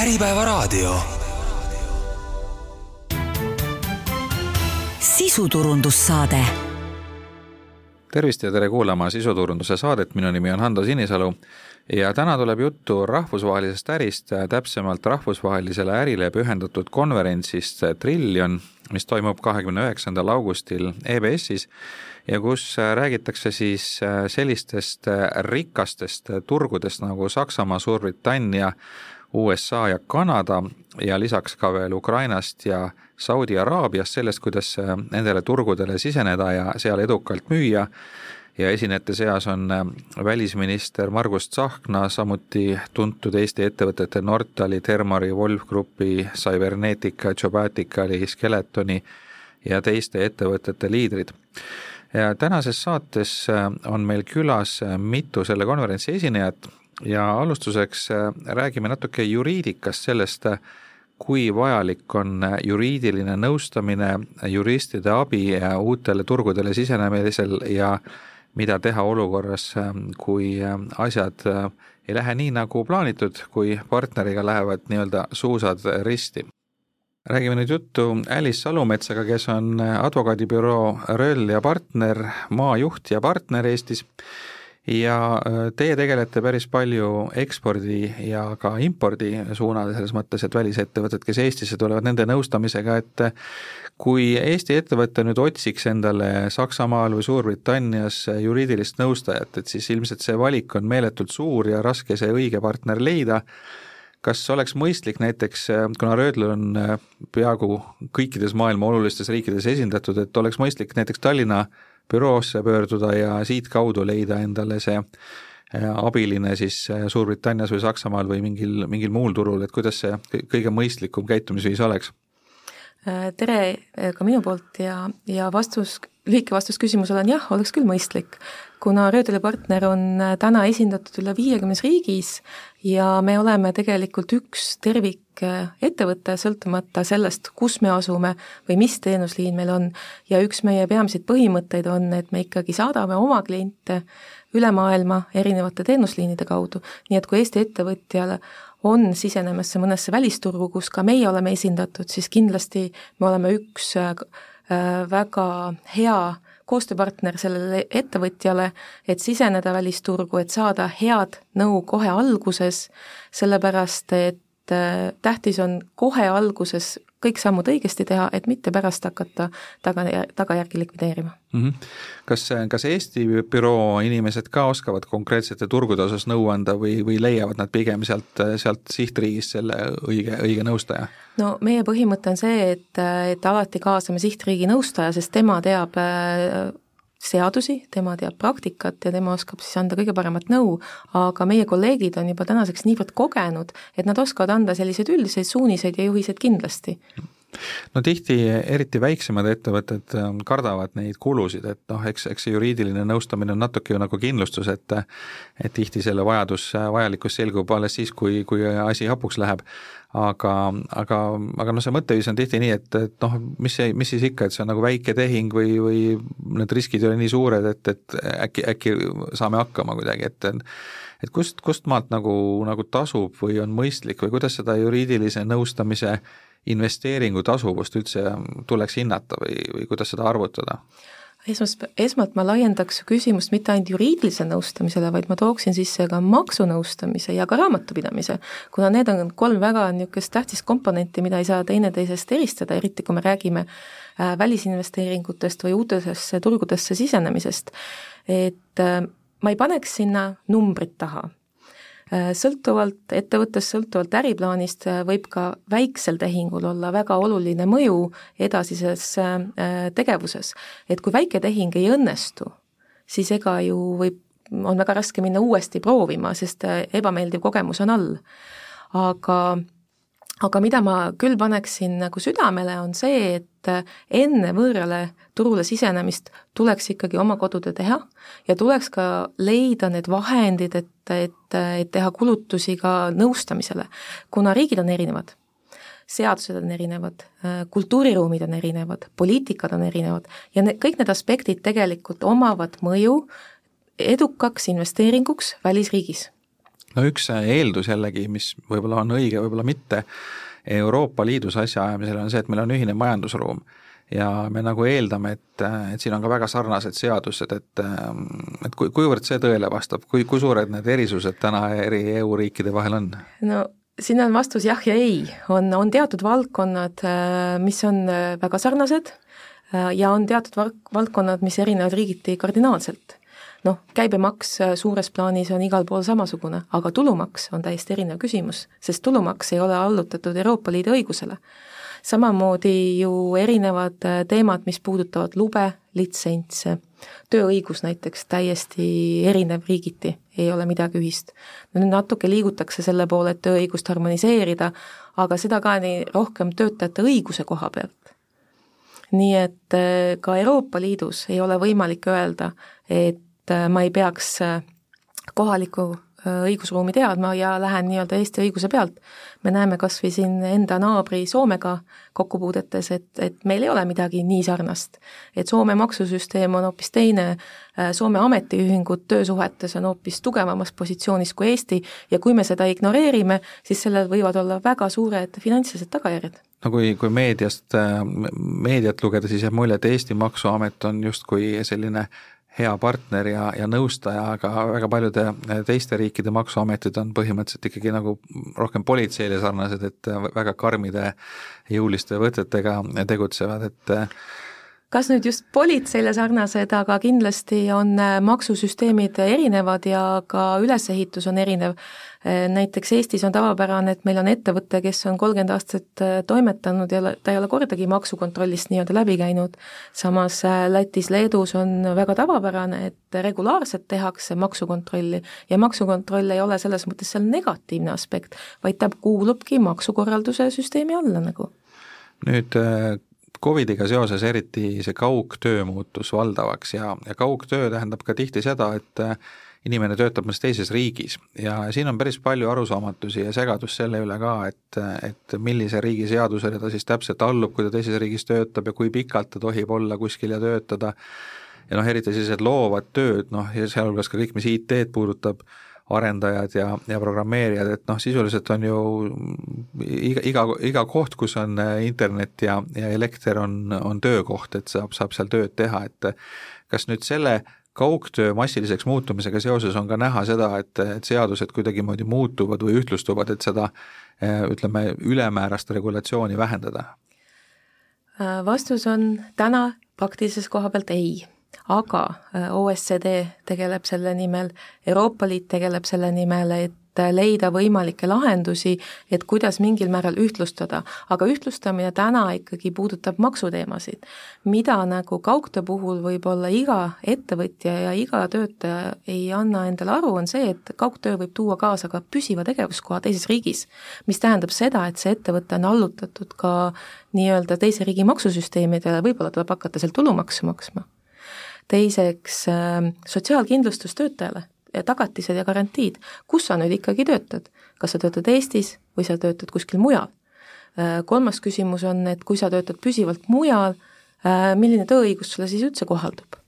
Äripäevaraadio. sisuturundussaade. tervist ja tere kuulama sisuturunduse saadet, minu nimi on Hando Sinisalu ja täna tuleb juttu rahvusvahelisest ärist, täpsemalt rahvusvahelisele ärile pühendatud konverentsist Trillion, mis toimub kahekümne üheksandal augustil EBS-is ja kus räägitakse siis sellistest rikastest turgudest nagu Saksamaa, Suurbritannia, USA ja Kanada ja lisaks ka veel Ukrainast ja Saudi Araabiast, sellest, kuidas nendele turgudele siseneda ja seal edukalt müüa ja esinejate seas on välisminister Margus Tsahkna, samuti tuntud Eesti ettevõtete Nortali, Thermari, Wolf Grupi, Cybernetica, Jobaticali, Skeletoni ja teiste ettevõtete liidrid. ja tänases saates on meil külas mitu selle konverentsi esinejat ja alustuseks räägime natuke juriidikast, sellest, kui vajalik on juriidiline nõustamine, juristide abi uutele turgudele sisenemisel ja mida teha olukorras, kui asjad ei lähe nii, nagu plaanitud, kui partneriga lähevad nii-öelda suusad risti. räägime nüüd juttu Alice Salumetsaga, kes on advokaadibüroo Röll ja partner, maajuht ja partner Eestis ja teie tegelete päris palju ekspordi ja ka impordi suunal, selles mõttes, et välisettevõtted, kes Eestisse tulevad, nende nõustamisega, et kui Eesti ettevõte nüüd otsiks endale Saksamaal või Suurbritannias juriidilist nõustajat, et siis ilmselt see valik on meeletult suur ja raske see õige partner leida, kas oleks mõistlik näiteks, kuna Röödl on peaaegu kõikides maailma olulistes riikides esindatud, et oleks mõistlik näiteks Tallinna büroosse pöörduda ja siitkaudu leida endale see abiline siis Suurbritannias või Saksamaal või mingil, mingil muul turul, et kuidas see kõige mõistlikum käitumisviis oleks? tere ka minu poolt ja, ja vastus, lühike vastus küsimusele on jah, oleks küll mõistlik. kuna Röödeli partner on täna esindatud üle viiekümnes riigis ja me oleme tegelikult üks tervikettevõte, sõltumata sellest, kus me asume või mis teenusliin meil on, ja üks meie peamiseid põhimõtteid on, et me ikkagi saadame oma kliente üle maailma erinevate teenusliinide kaudu, nii et kui Eesti ettevõtjale on sisenemas mõnesse välisturgu, kus ka meie oleme esindatud, siis kindlasti me oleme üks äh, väga hea koostööpartner sellele ettevõtjale, et siseneda välisturgu, et saada head nõu kohe alguses, sellepärast et äh, tähtis on kohe alguses kõik sammud õigesti teha, et mitte pärast hakata taga, tagajärgi likvideerima mm. -hmm. kas, kas Eesti büroo inimesed ka oskavad konkreetsete turgude osas nõu anda või, või leiavad nad pigem sealt, sealt sihtriigist selle õige, õige nõustaja? no meie põhimõte on see, et, et alati kaasame sihtriigi nõustaja, sest tema teab äh, seadusi, tema teab praktikat ja tema oskab siis anda kõige paremat nõu, aga meie kolleegid on juba tänaseks niivõrd kogenud, et nad oskavad anda selliseid üldiseid suuniseid ja juhiseid kindlasti no tihti eriti väiksemad ettevõtted ähm, kardavad neid kulusid, et noh, eks, eks see juriidiline nõustamine on natuke ju nagu kindlustus, et et tihti selle vajadus, vajalikkus selgub alles siis, kui, kui asi hapuks läheb. Aga, aga, aga noh, see mõtteviis on tihti nii, et, et noh, mis see, mis siis ikka, et see on nagu väike tehing või, või need riskid ei ole nii suured, et, et äkki, äkki saame hakkama kuidagi, et et kust, kust maalt nagu, nagu tasub või on mõistlik või kuidas seda juriidilise nõustamise investeeringu tasuvust üldse tuleks hinnata või, või kuidas seda arvutada? Esmast, esmalt ma laiendaks küsimust mitte ainult juriidilise nõustamisele, vaid ma tooksin sisse ka maksunõustamise ja ka raamatupidamise, kuna need on kolm väga niisugust tähtsat komponenti, mida ei saa teineteisest eristada, eriti kui me räägime äh, välisinvesteeringutest või uutesse turgudesse sisenemisest. et äh, ma ei paneks sinna numbrit taha sõltuvalt ettevõttest, sõltuvalt äriplaanist äh, võib ka väiksel tehingul olla väga oluline mõju edasises äh, tegevuses. et kui väike tehing ei õnnestu, siis ega ju võib, on väga raske minna uuesti proovima, sest ebameeldiv kogemus on all. aga aga mida ma küll paneksin nagu südamele, on see, et enne võõrale turule sisenemist tuleks ikkagi oma kodutöö teha ja tuleks ka leida need vahendid, et, et, et teha kulutusi ka nõustamisele, kuna riigid on erinevad seadused on erinevad, kultuuriruumid on erinevad, poliitikad on erinevad ja need, kõik need aspektid tegelikult omavad mõju edukaks investeeringuks välisriigis. No üks eeldus jällegi, mis võib-olla on õige, võib-olla mitte, Euroopa Liidus asjaajamisel on see, et meil on ühine majandusruum. Ja me nagu eeldame, et, et siin on ka väga sarnased seadused, et et kui, kuivõrd see tõele vastab, kui, kui suured need erisused täna eri EU riikide vahel on? no siin on vastus jah ja ei, on, on teatud valdkonnad, mis on väga sarnased ja on teatud valdkonnad, mis erinevad riigiti kardinaalselt noh, käibemaks äh, suures plaanis on igal pool samasugune, aga tulumaks on täiesti erinev küsimus, sest tulumaks ei ole allutatud Euroopa Liidu õigusele. samamoodi ju erinevad äh, teemad, mis puudutavad lube, litsentse, tööõigus näiteks täiesti erinev riigiti, ei ole midagi ühist. nüüd natuke liigutakse selle poole, et tööõigust harmoniseerida, aga seda ka nii rohkem töötajate õiguse koha pealt nii et äh, ka Euroopa Liidus ei ole võimalik öelda, et et äh, ma ei peaks äh, kohalikku äh, õigusruumi teadma ja lähen nii-öelda Eesti õiguse pealt. me näeme kas või siin enda naabri Soomega kokku puudetes, et, et meil ei ole midagi nii sarnast. et Soome maksusüsteem on hoopis teine, Soome ametiühingud töösuhetes on hoopis tugevamas positsioonis kui Eesti ja kui me seda ignoreerime, siis sellel võivad olla väga suured finantsilised tagajärjed no kui, kui meediast, meediat lugeda, siis jääb mulje, et Eesti Maksuamet on justkui selline hea partner ja, ja nõustaja, aga väga paljude teiste riikide maksuametid on põhimõtteliselt ikkagi nagu rohkem politseile sarnased, et väga karmide jõuliste võtetega tegutsevad, et kas nüüd just politseile sarnased, aga kindlasti on maksusüsteemid erinevad ja ka ülesehitus on erinev Äh, näiteks Eestis on tavapärane, et meil on ettevõte, kes on kolmkümmend aastat äh, toimetanud ja ta ei ole kordagi maksukontrollist nii-öelda läbi käinud, samas äh, Lätis, Leedus on väga tavapärane, et regulaarselt tehakse maksukontrolli ja maksukontroll ei ole selles mõttes seal negatiivne aspekt, vaid ta kuulubki maksukorralduse süsteemi alla nagu. nüüd Covidiga seoses eriti see kaugtöö muutus valdavaks ja, ja kaugtöö tähendab ka tihti seda, et inimene töötab mõnes teises riigis. Ja siin on päris palju arusaamatusi ja segadust selle üle ka, et, et millise riigi seadusele ta siis täpselt allub, kui ta teises riigis töötab ja kui pikalt ta tohib olla kuskil ja töötada, ja noh, eriti sellised loovad tööd, noh, ja sealhulgas ka kõik, mis IT-d puudutab, arendajad ja, ja programmeerijad, et noh, sisuliselt on ju iga, iga, iga koht, kus on internet ja, ja elekter, on, on töökoht, et saab, saab seal tööd teha, et kas nüüd selle kaugtöö massiliseks muutumisega seoses on ka näha seda, et, et seadused kuidagimoodi muutuvad või ühtlustuvad, et seda ütleme, ülemäärast regulatsiooni vähendada? vastus on täna praktilises koha pealt ei aga OSCD tegeleb selle nimel, Euroopa Liit tegeleb selle nimel, et et leida võimalikke lahendusi, et kuidas mingil määral ühtlustada, aga ühtlustamine täna ikkagi puudutab maksuteemasid, mida nagu kaugtöö puhul võib-olla iga ettevõtja ja iga töötaja ei anna endale aru, on see, et kaugtöö võib tuua kaasa ka püsiva tegevuskoha teises riigis, mis tähendab seda, et see ettevõte on allutatud ka nii-öelda teise riigi maksusüsteemidele, võib-olla tuleb hakata seal tulumaksu maksma teiseks sotsiaalkindlustus töötajale tagatised ja garantiid, kus sa nüüd ikkagi töötad, kas sa töötad Eestis või sa töötad kuskil mujal. Äh, kolmas küsimus on, et kui sa töötad püsivalt mujal, äh, milline tööõigus sulle siis üldse kohaldub?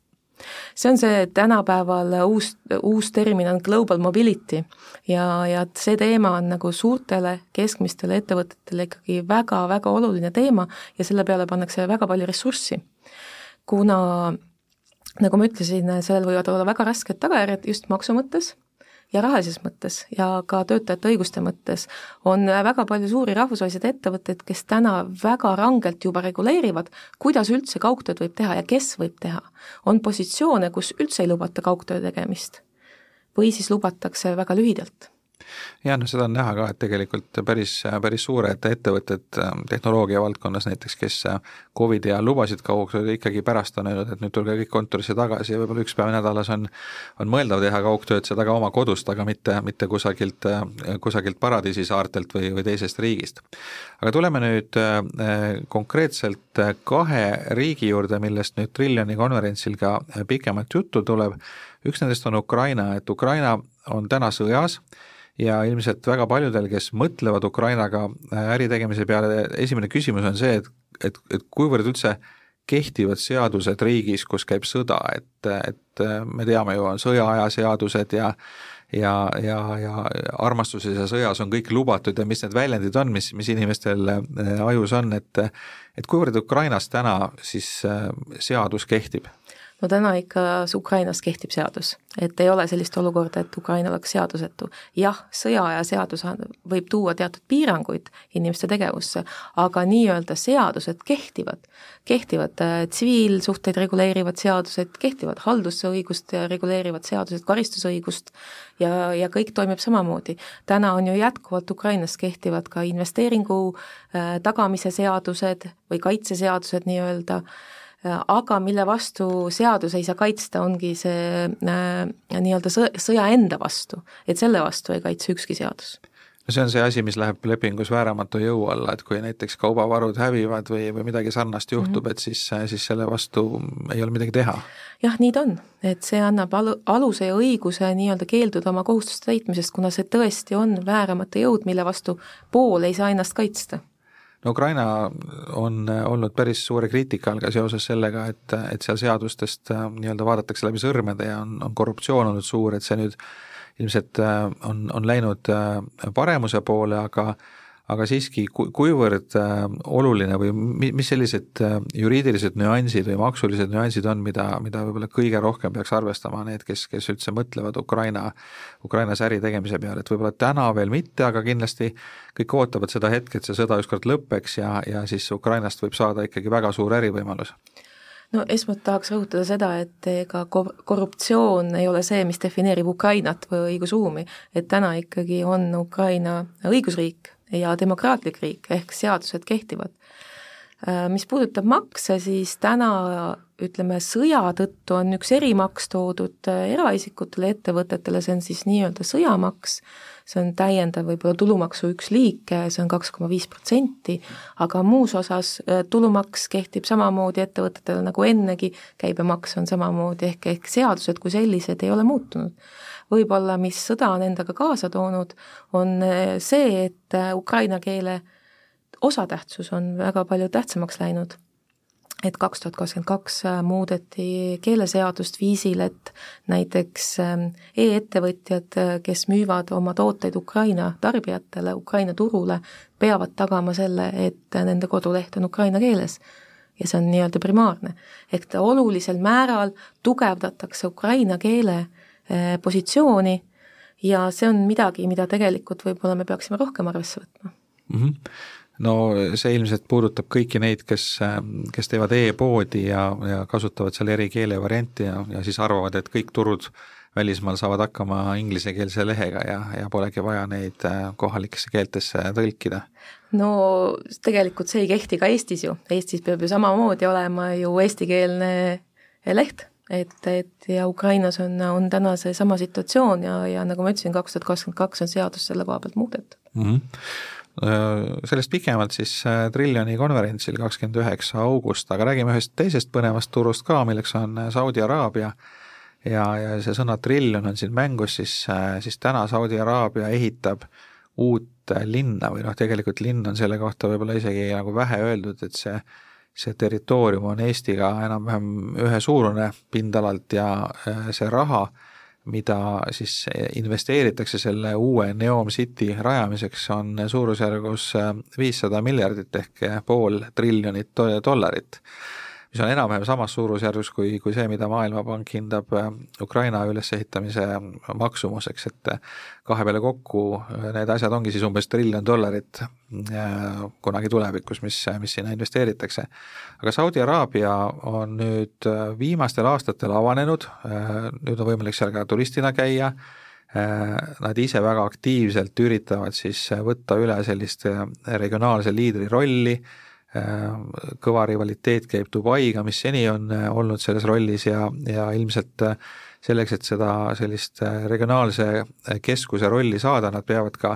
see on see tänapäeval uus, uus termin on global mobility ja, ja see teema on nagu suurtele keskmistele ettevõtetele ikkagi väga-väga oluline teema ja selle peale pannakse väga palju ressurssi. kuna nagu ma ütlesin, sellel võivad olla väga rasked tagajärjed just maksu mõttes ja rahalises mõttes ja ka töötajate õiguste mõttes, on väga palju suuri rahvusvahelised ettevõtteid, kes täna väga rangelt juba reguleerivad, kuidas üldse kaugtööd võib teha ja kes võib teha. on positsioone, kus üldse ei lubata kaugtöö tegemist või siis lubatakse väga lühidalt jah, no seda on näha ka, et tegelikult päris, päris suured ettevõtted ähm, tehnoloogia valdkonnas näiteks, kes äh, Covidi ajal lubasid kaugtööd, ikkagi pärast on öelnud, et nüüd tulge kõik kontorisse tagasi ja võib-olla üks päev nädalas on on mõeldav teha kaugtööd, seda ka oma kodust, aga mitte, mitte kusagilt, äh, kusagilt paradiisi saartelt või, või teisest riigist. aga tuleme nüüd äh, konkreetselt kahe riigi juurde, millest nüüd Triljoni konverentsil ka pikemalt juttu tuleb, üks nendest on Ukraina, et Ukraina on täna sõjas ja ilmselt väga paljudel, kes mõtlevad Ukrainaga äh, äri tegemise peale, esimene küsimus on see, et, et, et kuivõrd üldse kehtivad seadused riigis, kus käib sõda, et, et äh, me teame ju, on sõjaaja seadused ja ja, ja, ja armastuses ja sõjas on kõik lubatud ja mis need väljendid on, mis, mis inimestel ajus on, et et kuivõrd Ukrainas täna siis seadus kehtib? No täna ikka Ukrainas kehtib seadus, et ei ole sellist olukorda, et Ukraina oleks seadusetu. jah, sõjaaja seadus võib tuua teatud piiranguid inimeste tegevusse, aga nii-öelda seadused kehtivad. kehtivad äh, tsiviilsuhteid reguleerivad seadused, kehtivad haldusõigust reguleerivad seadused, karistusõigust ja, ja kõik toimib samamoodi. täna on ju jätkuvalt Ukrainas kehtivad ka investeeringu äh, tagamise seadused või kaitseseadused nii-öelda aga mille vastu seadus ei saa kaitsta, ongi see äh, nii-öelda sõ-, sõja enda vastu, et selle vastu ei kaitse ükski seadus no see on see asi, mis läheb lepingus vääramatu jõu alla, et kui näiteks kaubavarud hävivad või, või midagi sarnast juhtub mm, -hmm. et siis, siis selle vastu ei ole midagi teha. jah, nii ta on, et see annab alu, aluse ja õiguse nii-öelda keelduda oma kohustuste täitmisest, kuna see tõesti on vääramatu jõud, mille vastu pool ei saa ennast kaitsta no Ukraina on olnud päris suure kriitika all ka seoses sellega, et, et seal seadustest äh, nii-öelda vaadatakse läbi sõrmede ja on, on korruptsioon olnud suur, et see nüüd ilmselt äh, on, on läinud äh, paremuse poole, aga aga siiski, kuivõrd äh, oluline või mis sellised äh, juriidilised nüansid või maksulised nüansid on, mida, mida võib-olla kõige rohkem peaks arvestama need, kes, kes üldse mõtlevad Ukraina, Ukrainas äri tegemise peale, et võib-olla täna veel mitte, aga kindlasti kõik ootavad seda hetke, et see sõda ükskord lõpeks ja, ja siis Ukrainast võib saada ikkagi väga suur ärivõimalus. No esmalt tahaks rõhutada seda, et ega korruptsioon ei ole see, mis defineerib Ukrainat või õigusruumi, et täna ikkagi on Ukraina õigusriik ja demokraatlik riik, ehk seadused kehtivad. Äh, mis puudutab makse, siis täna ütleme, sõja tõttu on üks erimaks toodud äh, eraisikutele, ettevõtetele, see on siis nii-öelda sõjamaks, see on täiendav võib-olla tulumaksu üks liik, see on kaks koma viis protsenti, aga muus osas äh, tulumaks kehtib samamoodi ettevõtetele nagu ennegi, käibemaks on samamoodi, ehk, ehk seadused kui sellised ei ole muutunud võib-olla, mis sõda on endaga kaasa toonud, on eh, see, et eh, ukraina keele osatähtsus on väga palju tähtsamaks läinud. et kaks tuhat kakskümmend kaks eh, muudeti keeleseadust viisil, et näiteks e-ettevõtjad, kes müüvad oma tooteid Ukraina tarbijatele, Ukraina turule, peavad tagama selle, et nende koduleht on ukraina keeles ja see on nii-öelda primaarne. ehk ta olulisel määral tugevdatakse ukraina keele positsiooni ja see on midagi, mida tegelikult võib-olla me peaksime rohkem arvesse võtma mm. -hmm. no see ilmselt puudutab kõiki neid, kes, kes teevad e-poodi ja, ja kasutavad seal eri keelevarianti ja, ja siis arvavad, et kõik turud välismaal saavad hakkama inglisekeelse lehega ja, ja polegi vaja neid eh, kohalikesse keeltesse tõlkida no tegelikult see ei kehti ka Eestis ju, Eestis peab ju samamoodi olema ju eestikeelne leht et, et ja Ukrainas on, on täna seesama situatsioon ja, ja nagu ma ütlesin, kaks tuhat kakskümmend kaks on seadus selle koha pealt muudetud mm. -hmm sellest pikemalt siis äh, Triljoni konverentsil kakskümmend üheksa august, aga räägime ühest teisest põnevast turust ka, milleks on äh, Saudi Araabia ja, ja see sõna triljon on siin mängus, siis, siis täna Saudi Araabia ehitab uut linna või noh, tegelikult linn on selle kohta võib-olla isegi nagu vähe öeldud, et see see territoorium on Eestiga enam-vähem ühesuurune pindalalt ja äh, see raha, mida siis investeeritakse selle uue Neom City rajamiseks, on suurusjärgus äh, viissada miljardit ehk pool triljonit dollarit mis on enam-vähem samas suurusjärgus kui, kui see, mida Maailmapank hindab äh, Ukraina ülesehitamise maksumuseks, et äh, kahe peale kokku äh, need asjad ongi siis umbes triljon dollarit kunagi tulevikus, mis, mis sinna investeeritakse. aga Saudi Araabia on nüüd viimastel aastatel avanenud, nüüd on võimalik seal ka turistina käia, Nad ise väga aktiivselt üritavad siis võtta üle sellist regionaalse liidri rolli, kõva rivaliteet käib Dubaiga, mis seni on äh, olnud selles rollis ja, ja ilmselt äh, selleks, et seda sellist äh, regionaalse keskuse rolli saada, nad peavad ka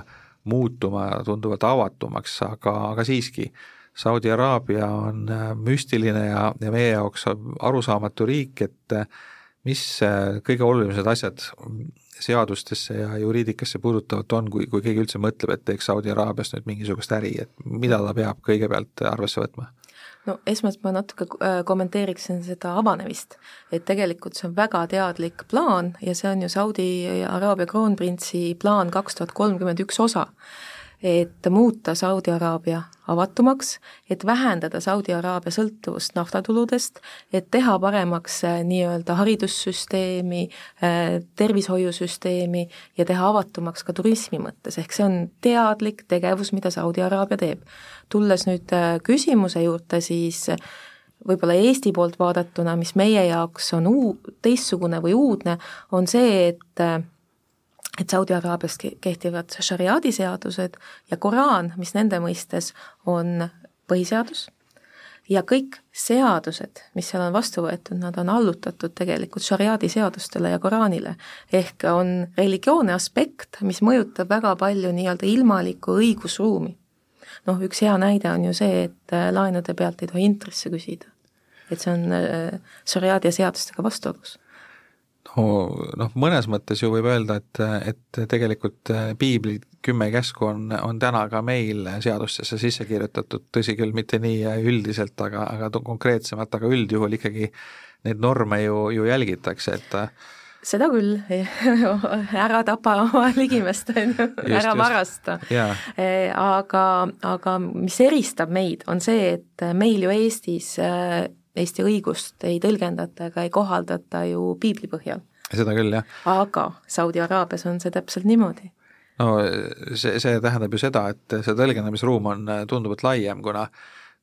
muutuma tunduvalt avatumaks, aga, aga siiski, Saudi Araabia on müstiline ja, ja meie jaoks arusaamatu riik, et mis kõige olulisemad asjad seadustesse ja juriidikasse puudutavat on, kui, kui keegi üldse mõtleb, et teeks Saudi Araabiast nüüd mingisugust äri, et mida ta peab kõigepealt arvesse võtma? no esmalt ma natuke äh, kommenteeriksin seda avanemist, et tegelikult see on väga teadlik plaan ja see on ju Saudi Araabia kroonprintsi plaan kaks tuhat kolmkümmend üks osa et muuta Saudi Araabia avatumaks, et vähendada Saudi Araabia sõltuvust naftatuludest, et teha paremaks äh, nii-öelda haridussüsteemi, äh, tervishoiusüsteemi ja teha avatumaks ka turismi mõttes, ehk see on teadlik tegevus, mida Saudi Araabia teeb. tulles nüüd äh, küsimuse juurde, siis võib-olla Eesti poolt vaadatuna, mis meie jaoks on uu-, teistsugune või uudne, on see, et et Saudi Araabias kehtivad šariaadi seadused ja Koraan, mis nende mõistes on põhiseadus, ja kõik seadused, mis seal on vastu võetud, nad on allutatud tegelikult šariaadi seadustele ja Koraanile. ehk on religioonne aspekt, mis mõjutab väga palju nii-öelda ilmalikku õigusruumi. noh, üks hea näide on ju see, et äh, laenude pealt ei tohi intresse küsida. et see on äh, šariaadi ja seadustega vastuolus no noh, mõnes mõttes ju võib öelda, et, et tegelikult äh, piibli kümme käsku on, on täna ka meil seadustesse sisse kirjutatud, tõsi küll, mitte nii üldiselt, aga, aga konkreetsemalt, aga üldjuhul ikkagi neid norme ju, ju jälgitakse, et seda küll. Ära tapa oma ligimest, on ju, ära varasta. E, aga, aga mis eristab meid, on see, et meil ju Eestis Eesti õigust ei tõlgendata ega ei kohaldata ju piibli põhjal. seda küll, jah. aga Saudi Araabias on see täpselt niimoodi. no see, see tähendab ju seda, et see tõlgendamisruum on tunduvalt laiem, kuna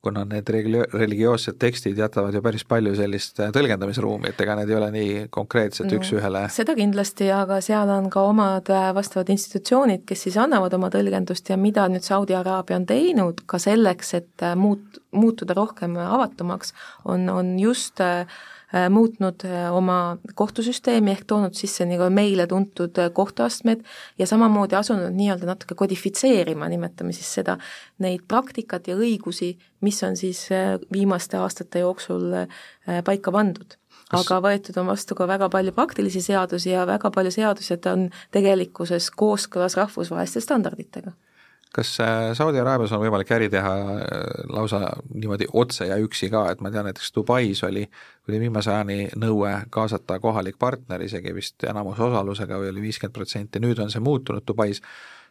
kuna need religioossed tekstid jätavad ju päris palju sellist tõlgendamisruumi, et ega need ei ole nii konkreetselt no, üks-ühele. seda kindlasti, aga seal on ka omad vastavad institutsioonid, kes siis annavad oma tõlgendust ja mida nüüd Saudi Araabia on teinud ka selleks, et muut-, muutuda rohkem avatumaks, on, on just äh, Äh, muutnud äh, oma kohtusüsteemi ehk toonud sisse nagu meile tuntud äh, kohtuastmed ja samamoodi asunud nii-öelda natuke kodifitseerima, nimetame siis seda, neid praktikat ja õigusi, mis on siis viimaste aastate jooksul paika pandud. Aga võetud on vastu ka väga palju praktilisi seadusi ja väga palju seadused on tegelikkuses kooskõlas rahvusvaheliste standarditega kas äh, Saudi Araabias on võimalik äri teha äh, lausa niimoodi otse ja üksi ka, et ma tean, näiteks Dubais oli kuni viimase ajani nõue kaasata kohalik partner, isegi vist enamusosalusega või oli viiskümmend protsenti, nüüd on see muutunud Dubais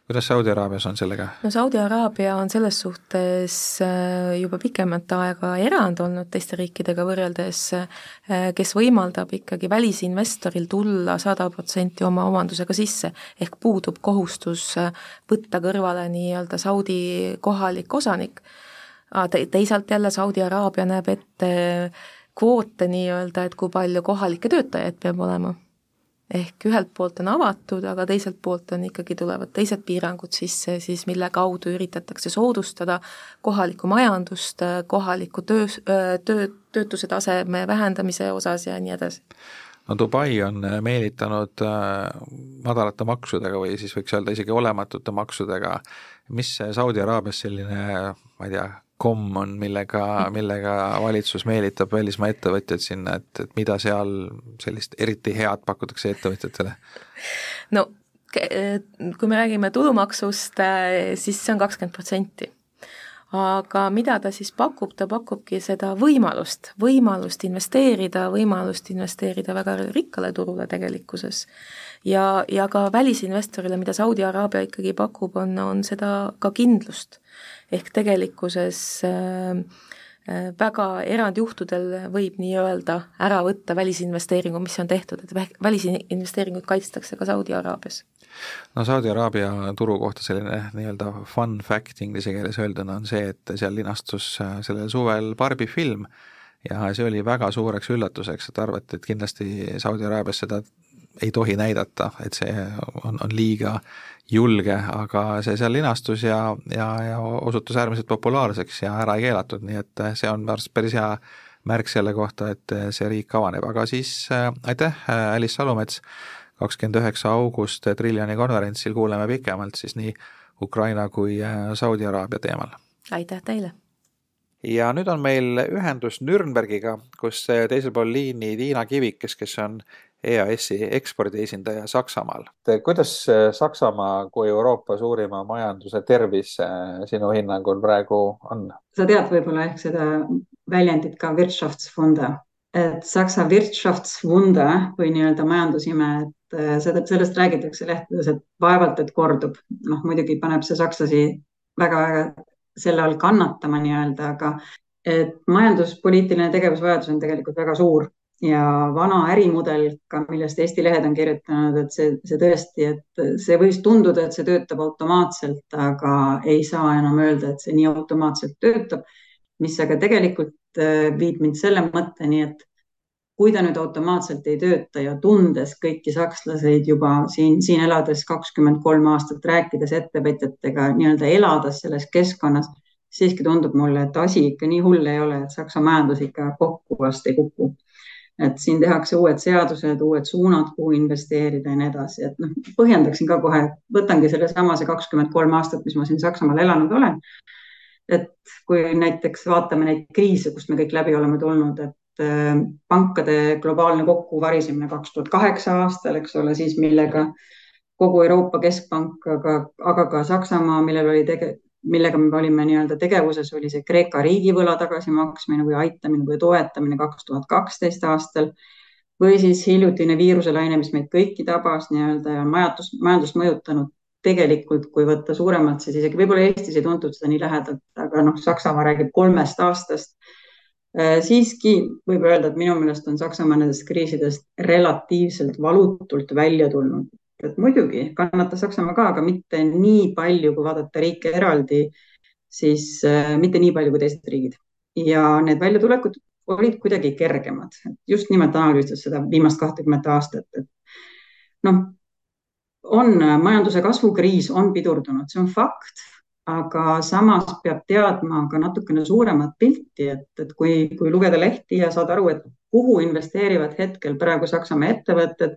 kuidas Saudi Araabias on sellega? no Saudi Araabia on selles suhtes äh, juba pikemat aega erand olnud teiste riikidega võrreldes, äh, kes võimaldab ikkagi välisinvestoril tulla sada protsenti oma omandusega sisse, ehk puudub kohustus äh, võtta kõrvale nii-öelda Saudi kohalik osanik. teisalt jälle Saudi Araabia näeb ette kvoote nii-öelda, et kui palju kohalikke töötajaid peab olema ehk ühelt poolt on avatud, aga teiselt poolt on ikkagi, tulevad teised piirangud sisse, siis mille kaudu üritatakse soodustada kohalikku majandust, kohaliku töö, töö, töötuse taseme vähendamise osas ja nii edasi. No Dubai on meelitanud äh, madalate maksudega või siis võiks öelda isegi olematute maksudega, mis Saudi Araabias selline, ma ei tea, komm on, millega, millega valitsus meelitab välismaa ettevõtjaid sinna, et, et mida seal sellist eriti head pakutakse ettevõtjatele? no kui me räägime tulumaksust, siis see on kakskümmend protsenti. Aga mida ta siis pakub, ta pakubki seda võimalust, võimalust investeerida, võimalust investeerida väga rikkale turule tegelikkuses. ja, ja ka välisinvestorile, mida Saudi Araabia ikkagi pakub, on, on seda ka kindlust ehk tegelikkuses äh, äh, väga erandjuhtudel võib nii-öelda ära võtta välisinvesteeringu, mis on tehtud, et välisinvesteeringuid kaitstakse ka Saudi Araabias. No Saudi Araabia turu kohta selline nii-öelda fun fact inglise keeles öelduna on see, et seal linastus äh, sellel suvel Barbi film ja see oli väga suureks üllatuseks, et arvati, et kindlasti Saudi Araabias seda ei tohi näidata, et see on, on liiga julge, aga see seal linastus ja, ja, ja osutus äärmiselt populaarseks ja ära ei keelatud, nii et see on minu arust päris hea märk selle kohta, et see riik avaneb, aga siis äh, aitäh, Alice Salumets, kakskümmend üheksa august Triljoni konverentsil kuuleme pikemalt siis nii Ukraina kui äh, Saudi Araabia teemal. aitäh teile! ja nüüd on meil ühendus Nürnbergiga, kus teisel pool liini Tiina Kivikes, kes on EAS-i ekspordiesindaja Saksamaal. kuidas Saksamaa kui Euroopa suurima majanduse tervis sinu hinnangul praegu on? sa tead võib-olla ehk seda väljendit ka Wirtschaftswunder, et Saksa Wirtschaftswunder või nii-öelda majandusime, et seda, sellest räägitakse lehtedes, et vaevalt, et kordub. noh, muidugi paneb see sakslasi väga-väga selle all kannatama nii-öelda, aga et majanduspoliitiline tegevusvajadus on tegelikult väga suur ja vana ärimudel ka, millest Eesti lehed on kirjutanud, et see, see tõesti, et see võis tunduda, et see töötab automaatselt, aga ei saa enam öelda, et see nii automaatselt töötab, mis aga tegelikult äh, viib mind selle mõtteni, et kui ta nüüd automaatselt ei tööta ja tundes kõiki sakslaseid juba siin, siin elades kakskümmend kolm aastat, rääkides ettevõtjatega, nii-öelda elades selles keskkonnas, siiski tundub mulle, et asi ikka nii hull ei ole, et Saksa majandus ikka kokku vast ei kuku. et siin tehakse uued seadused, uued suunad, kuhu investeerida ja nii edasi, et noh, põhjendaksin ka kohe, võtangi sellesama see kakskümmend kolm aastat, mis ma siin Saksamaal elanud olen. Et kui näiteks vaatame neid kriise, kust me kõik läbi oleme tulnud, et Äh, pankade globaalne kokkuvarisemine kaks tuhat kaheksa aastal, eks ole, siis millega kogu Euroopa Keskpank, aga, aga ka Saksamaa, millel oli tege-, millega me olime nii-öelda tegevuses, oli see Kreeka riigivõla tagasimaksmine või aitamine või toetamine kaks tuhat kaksteist aastal. Või siis hiljutine viiruselaine, mis meid kõiki tabas nii-öelda ja majandus, majandust mõjutanud tegelikult, kui võtta suuremalt, siis isegi võib-olla Eestis ei tuntud seda nii lähedalt, aga noh, Saksamaa räägib kolmest aastast Äh, siiski võib öelda, et minu meelest on Saksamaa nendest kriisidest relatiivselt valutult välja tulnud. et muidugi kannatas Saksamaa ka, aga mitte nii palju, kui vaadata riike eraldi, siis äh, mitte nii palju kui teised riigid. ja need väljatulekud olid kuidagi kergemad, just nimelt analüüsides seda viimast kahtekümmet aastat, et noh, on majanduse kasvukriis on pidurdunud, see on fakt aga samas peab teadma ka natukene suuremat pilti, et, et kui, kui lugeda lehti ja saada aru, et kuhu investeerivad hetkel praegu Saksamaa ettevõtted,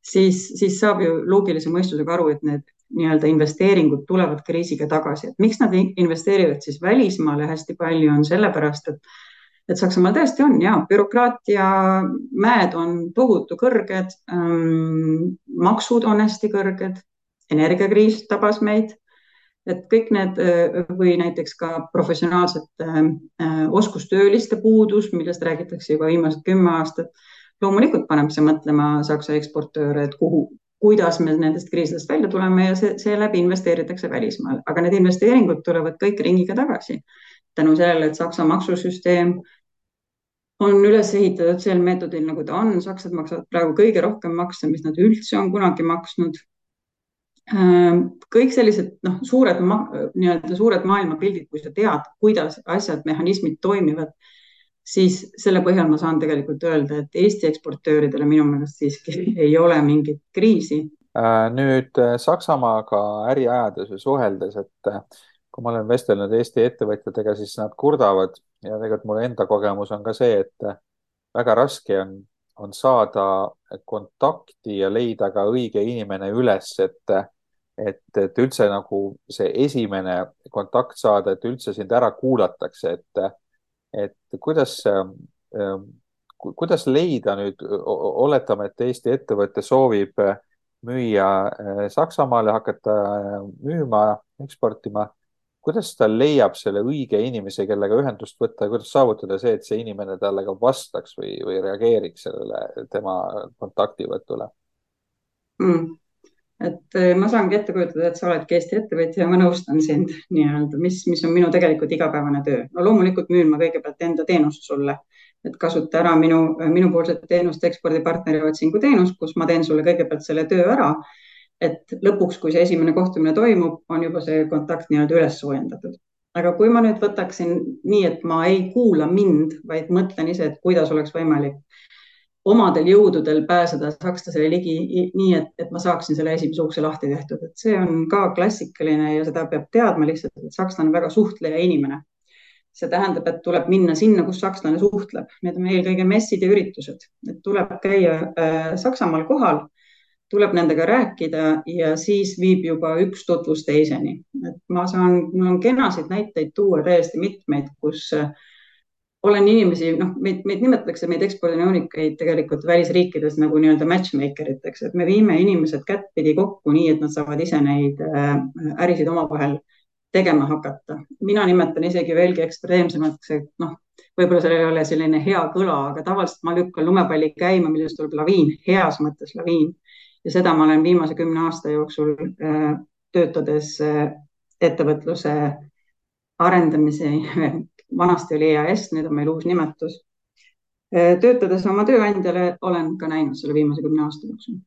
siis, siis saab ju loogilise mõistusega aru, et need nii-öelda investeeringud tulevad kriisiga tagasi, et miks nad investeerivad siis välismaale hästi palju, on sellepärast, et et Saksamaal tõesti on ja bürokraatia mäed on tohutu kõrged ähm,, maksud on hästi kõrged, energiakriis tabas meid et kõik need või näiteks ka professionaalsete äh, oskustööliste puudus, millest räägitakse juba viimased kümme aastat. loomulikult paneb see mõtlema Saksa eksportööre, et kuhu, kuidas me nendest kriisidest välja tuleme ja see, seeläbi investeeritakse välismaal, aga need investeeringud tulevad kõik ringiga tagasi tänu sellele, et Saksa maksusüsteem on üles ehitatud sel meetodil, nagu ta on. sakslased maksavad praegu kõige rohkem makse, mis nad üldse on kunagi maksnud Ehm, kõik sellised noh, suured nii-öelda suured maailmapildid, kui sa tead, kuidas asjad, mehhanismid toimivad, siis selle põhjal ma saan tegelikult öelda, et Eesti eksportööridele minu meelest siiski ei ole mingit kriisi. Äh, nüüd äh, Saksamaaga äri ajades või suheldes, et äh, kui ma olen vestelnud Eesti ettevõtjatega, siis nad kurdavad ja tegelikult mul enda kogemus on ka see, et väga raske on on saada kontakti ja leida ka õige inimene üles, et et, et üldse nagu see esimene kontakt saada, et üldse sind ära kuulatakse, et, et kuidas, kuidas leida nüüd, oletame, et Eesti ettevõte soovib müüa Saksamaale, hakata müüma, eksportima. Kuidas ta leiab selle õige inimese, kellega ühendust võtta, kuidas saavutada see, et see inimene talle ka vastaks või, või reageeriks sellele tema kontaktivõtule mm.? et eh, ma saangi ette kujutada, et sa oledki Eesti ettevõtja ja ma nõustan sind nii-öelda, mis, mis on minu tegelikult igapäevane töö. no loomulikult müün ma kõigepealt enda teenust sulle, et kasuta ära minu, minupoolset teenust, ekspordipartneri otsingu teenust, kus ma teen sulle kõigepealt selle töö ära. Et lõpuks, kui see esimene kohtumine toimub, on juba see kontakt nii-öelda üles soojendatud. aga kui ma nüüd võtaksin nii, et ma ei kuula mind, vaid mõtlen ise, et kuidas oleks võimalik omadel jõududel pääseda sakslasele ligi nii, et, et ma saaksin selle esimese ukse lahti tehtud, et see on ka klassikaline ja seda peab teadma lihtsalt, et sakslane on väga suhtleja inimene. see tähendab, et tuleb minna sinna, kus sakslane suhtleb, need on eelkõige messid ja üritused, et tuleb käia äh, Saksamaal kohal, tuleb nendega rääkida ja siis viib juba üks tutvus teiseni. et ma saan, mul on kenasid näiteid tuua täiesti mitmeid, kus äh, olen inimesi, noh, meid, meid nimetatakse, meid ekspordinõunikeid tegelikult välisriikides nagu nii-öelda matchmaker iteks, et me viime inimesed kättpidi kokku nii, et nad saavad ise neid äh, ärisid omavahel tegema hakata. mina nimetan isegi veelgi ekstreemsemaks, et noh, võib-olla sellel ei ole selline hea kõla, aga tavaliselt ma lükkan lumepalli käima, millest tuleb laviin, heas mõttes laviin. Ja seda ma olen viimase kümne aasta jooksul äh, töötades äh, ettevõtluse arendamise vanasti oli EAS, nüüd on meil uus nimetus. töötades oma tööandjale olen ka näinud selle viimase kümne aasta jooksul.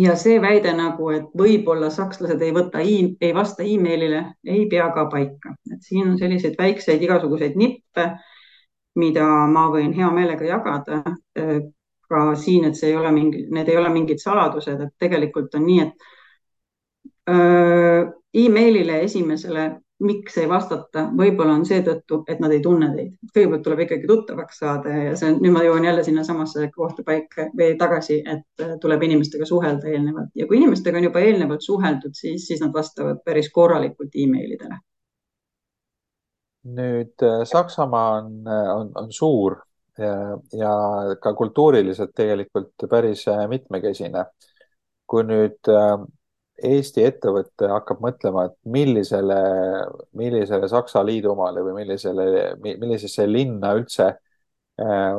ja see väide nagu, et võib-olla sakslased ei võta, ei vasta emailile, ei pea ka paika, et siin on selliseid väikseid igasuguseid nippe, mida ma võin hea meelega jagada ka siin, et see ei ole mingi, need ei ole mingid saladused, et tegelikult on nii, et emailile esimesele miks ei vastata, võib-olla on seetõttu, et nad ei tunne teid. kõigepealt tuleb ikkagi tuttavaks saada ja see on, nüüd ma jõuan jälle sinnasamasse kohta paika või tagasi, et tuleb inimestega suhelda eelnevalt ja kui inimestega on juba eelnevalt suheldud, siis, siis nad vastavad päris korralikult emailidele. nüüd Saksamaa on, on, on suur ja, ja ka kultuuriliselt tegelikult päris mitmekesine. kui nüüd Eesti ettevõte hakkab mõtlema, et millisele, millisele Saksa liidumaale või millisele, millisesse linna üldse äh,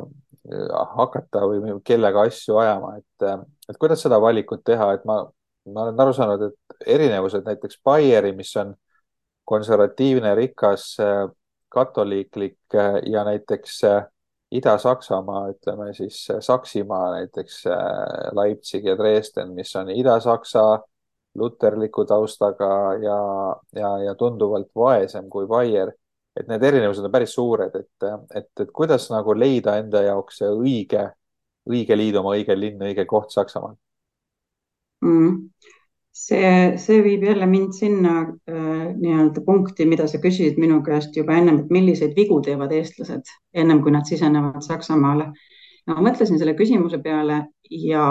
hakata või kellega asju ajama, et, et kuidas seda valikut teha, et ma, ma olen aru saanud, et erinevused näiteks Baieri, mis on konservatiivne, rikas, äh, katoliiklik äh, ja näiteks äh, Ida-Saksamaa, ütleme siis Saksimaa, näiteks Leipzig ja Dresden, mis on Ida-Saksa luterliku taustaga ja, ja, ja tunduvalt vaesem kui Bayer. et need erinevused on päris suured, et, et, et kuidas nagu leida enda jaoks see õige, õige liidumaa, õige linn, õige koht Saksamaal mm.? See, see viib jälle mind sinna äh, nii-öelda punkti, mida sa küsisid minu käest juba ennem, et milliseid vigu teevad eestlased ennem kui nad sisenevad Saksamaale. no ma mõtlesin selle küsimuse peale ja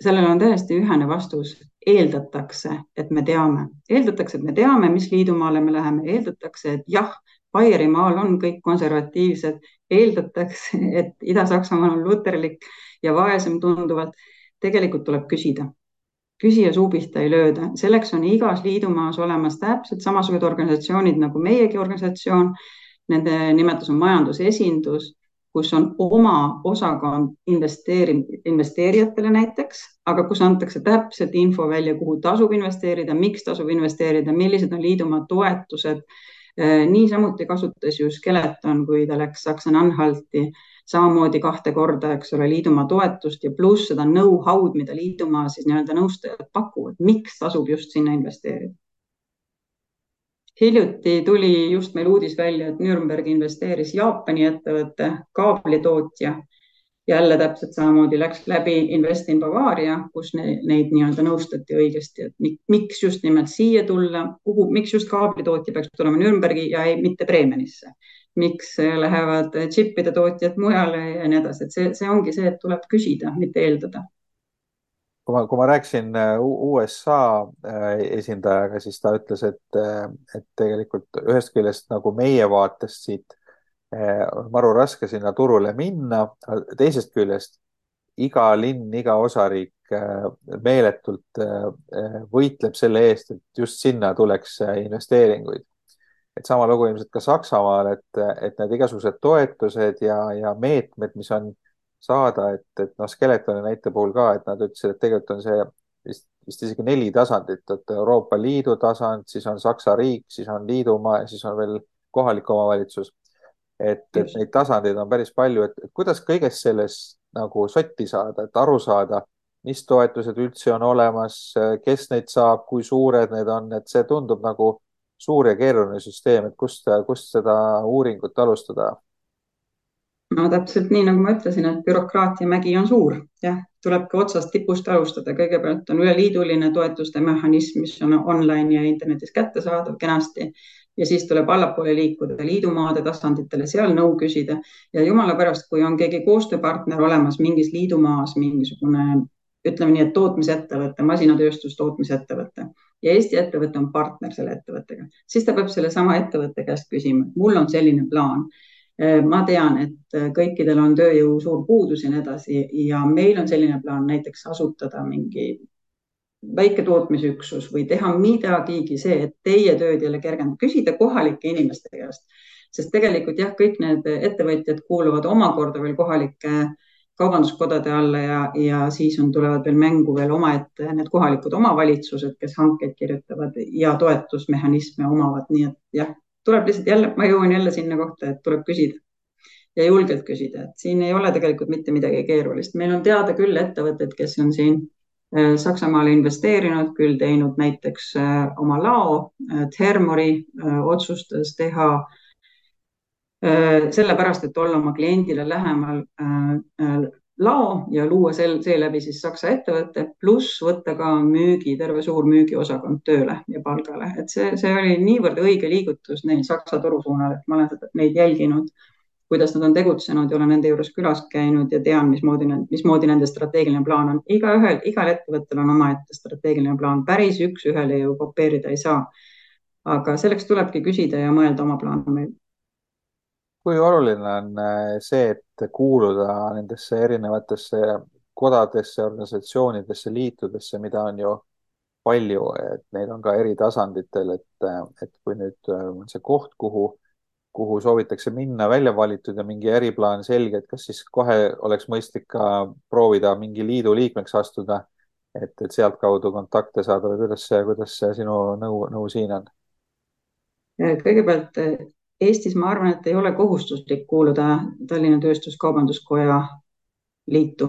sellele on täiesti ühene vastus. Eeldatakse, et me teame, eeldatakse, et me teame, mis liidumaale me läheme, eeldatakse, et jah, Baierimaal on kõik konservatiivsed, eeldatakse, et Ida-Saksamaal on luterlik ja vaesem tunduvalt. tegelikult tuleb küsida, küsija suu pihta ei lööda, selleks on igas liidumaas olemas täpselt samasugused organisatsioonid nagu meiegi organisatsioon. Nende nimetus on majandusesindus kus on oma osakond investeeri-, investeerijatele näiteks, aga kus antakse täpselt info välja, kuhu tasub investeerida, miks tasub investeerida, millised on liidumaa toetused. Äh, niisamuti kasutas ju Skeleton, kui ta läks Saksa-Anhalti, samamoodi kahte korda, eks ole, liidumaa toetust ja pluss seda know-how'd, mida liidumaa siis nii-öelda nõustajad pakuvad, miks tasub just sinna investeerida hiljuti tuli just meil uudis välja, et Nürnberg investeeris Jaapani ettevõtte, kaablitootja. Jälle täpselt samamoodi läks läbi Invest in Bavaria, kus ne, neid nii-öelda nõustati õigesti, et miks just nimelt siia tulla, kuhu, miks just kaablitootja peaks tulema Nürnbergi ja ei, mitte Bremenisse. miks lähevad džippide tootjad mujale ja nii edasi, et see, see ongi see, et tuleb küsida, mitte eeldada kui ma, kui ma rääkisin äh, USA äh, esindajaga, siis ta ütles, et, äh, et tegelikult ühest küljest nagu meie vaatest siit on maru raske sinna turule minna, teisest küljest iga linn, iga osariik meeletult võitleb selle eest, et just sinna tuleks investeeringuid. et sama lugu ilmselt ka Saksamaal, et, et need igasugused toetused ja, ja meetmed, mis on saada, et, et noh, Skeletoni näite puhul ka, et nad ütlesid, et tegelikult on see vist, vist isegi neli tasandit, et Euroopa Liidu tasand, siis on Saksa riik, siis on liidumaa ja siis on veel kohalik omavalitsus. Et, et neid tasandeid on päris palju, et, kuidas kõigest sellest nagu sotti saada, et aru saada, mis toetused üldse on olemas, kes neid saab, kui suured need on, et see tundub nagu suur ja keeruline süsteem, et kust, kust seda uuringut alustada? No täpselt nii, nagu ma ütlesin, et bürokraatia mägi on suur, jah, tulebki otsast tipust alustada, kõigepealt on üleliiduline toetuste mehhanism, mis on online ja internetis kättesaadav kenasti ja siis tuleb allapoole liikuda liidumaade tasanditele, seal nõu küsida. Ja jumala pärast, kui on keegi koostööpartner olemas mingis liidumaas, mingisugune ütleme nii, et tootmisettevõte, masinatööstus, tootmisettevõte ja Eesti ettevõte on partner selle ettevõttega, siis ta peab sellesama ettevõtte käest küsima, mul on selline plaan. Ma tean, et kõikidel on tööjõu suur puudus ja nii edasi ja meil on selline plaan näiteks asutada mingi väike tootmisüksus või teha midagigi see, et teie tööd jälle kergendab, küsida kohalike inimeste käest, sest tegelikult jah, kõik need ettevõtjad kuuluvad omakorda veel kohalike kaubanduskodade alla ja, ja siis on, tulevad veel mängu veel omaette need kohalikud omavalitsused, kes hankeid kirjutavad ja toetusmehhanisme omavad, nii et jah tuleb lihtsalt jälle, ma jõuan jälle sinna kohta, et tuleb küsida ja julgelt küsida, et siin ei ole tegelikult mitte midagi keerulist. meil on teada küll ettevõtted, kes on siin Saksamaale investeerinud, küll teinud näiteks äh, oma lao. Thermori äh, otsustas teha sellepärast, et olla oma kliendile lähemal lao ja luua sel, seeläbi siis Saksa ettevõte, pluss võtta ka müügi, terve suur müügiosakond tööle ja palgale, et see, see oli niivõrd õige liigutus neil Saksa turu suunal, et ma olen neid jälginud, kuidas nad on tegutsenud ja olen nende juures külas käinud ja tean, mismoodi, mismoodi nende strateegiline plaan on. igaühel, igal ettevõttel on omaette strateegiline plaan, päris üks-ühele ju kopeerida ei saa. aga selleks tulebki küsida ja mõelda oma plaane kui oluline on äh, see, et kuuluda nendesse erinevatesse kodadesse, organisatsioonidesse, liitudesse, mida on ju palju, et neid on ka eri tasanditel, et, et kui nüüd äh, on see koht, kuhu, kuhu soovitakse minna, välja valitud ja mingi eriplaan selge, et kas siis kohe oleks mõistlik ka proovida mingi liidu liikmeks astuda, et, et sealtkaudu kontakte saada või kuidas kuidas sinu nõu, nõu siin on? kõigepealt Eestis ma arvan, et ei ole kohustuslik kuuluda Tallinna Tööstuskaubanduskoja liitu.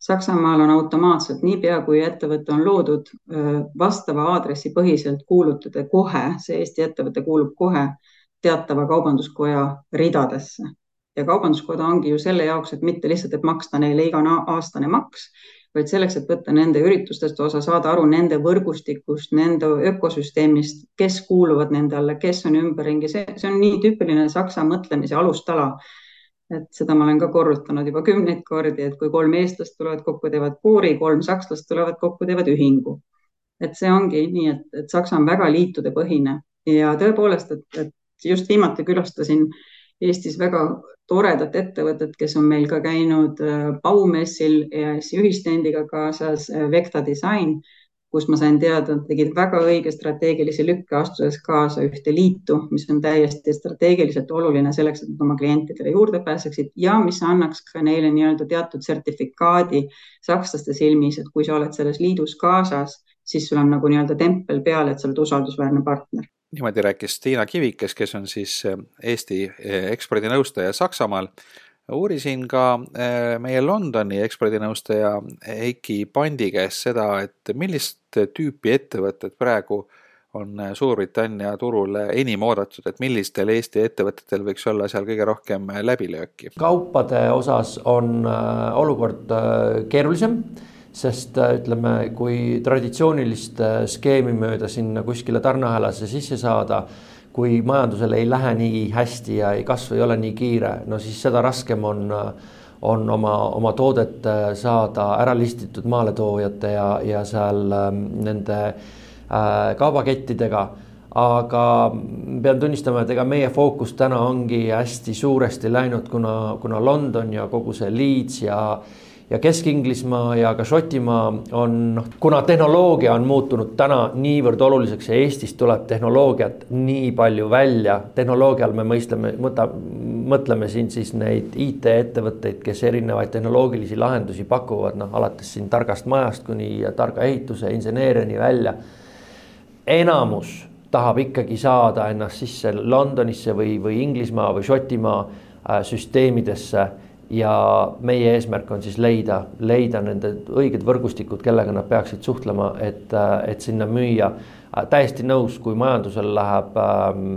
Saksamaal on automaatselt niipea, kui ettevõte on loodud, vastava aadressi põhiselt kuulutada kohe, see Eesti ettevõte kuulub kohe teatava kaubanduskoja ridadesse. ja kaubanduskoda ongi ju selle jaoks, et mitte lihtsalt, et maksta neile iga-aastane maks, vaid selleks, et võtta nende üritustest osa, saada aru nende võrgustikust, nende ökosüsteemist, kes kuuluvad nende alla, kes on ümberringi, see, see on nii tüüpiline Saksa mõtlemise alustala. et seda ma olen ka korrutanud juba kümneid kordi, et kui kolm eestlast tulevad kokku, teevad koori, kolm sakslast tulevad kokku, teevad ühingu. et see ongi nii, et, et Saksa on väga liitudepõhine ja tõepoolest, et, et just viimati külastasin Eestis väga toredat ettevõtet, kes on meil ka käinud Baumessil äh, EAS-i ühistendiga kaasas, äh, Vecta Design, kus ma sain teada, et tegid väga õige strateegilise lükke, astudes kaasa ühte liitu, mis on täiesti strateegiliselt oluline selleks, et nad oma klientidele juurde pääseksid ja mis annaks ka neile nii-öelda teatud sertifikaadi sakslaste silmis, et kui sa oled selles liidus kaasas, siis sul on nagu nii-öelda tempel peal, et sa oled usaldusväärne partner niimoodi rääkis Tiina Kivikes, kes on siis eh, Eesti eh, ekspordinõustaja Saksamaal. uurisin ka eh, meie Londoni ekspordinõustaja Heiki Pandi käest seda, et millist tüüpi ettevõtted praegu on Suurbritannia turul enim oodatud, et millistel Eesti ettevõtetel võiks olla seal kõige rohkem läbilööki? kaupade osas on olukord keerulisem sest äh, ütleme, kui traditsioonilist äh, skeemi mööda sinna kuskile tarneahelasse sisse saada, kui majandusel ei lähe nii hästi ja ei kasv ei ole nii kiire, no siis seda raskem on, äh, on oma, oma toodet saada ära listitud maaletoojate ja, ja seal ähm, nende äh, kaubakettidega. Aga pean tunnistama, et ega meie fookus täna ongi hästi suuresti läinud, kuna, kuna London ja kogu see Leeds ja ja Kesk-Inglismaa ja ka Šotimaa on noh, kuna tehnoloogia on muutunud täna niivõrd oluliseks ja Eestist tuleb tehnoloogiat nii palju välja, tehnoloogia all me mõistleme, mõta, mõtleme siin siis neid IT-ettevõtteid, kes erinevaid tehnoloogilisi lahendusi pakuvad, noh alates siin targast majast kuni targa ehituse inseneeriani välja. enamus tahab ikkagi saada ennast sisse Londonisse või, või Inglismaa või Šotimaa äh, süsteemidesse ja meie eesmärk on siis leida, leida nende õiged võrgustikud, kellega nad peaksid suhtlema, et, et sinna müüa. täiesti nõus, kui majandusel läheb ähm,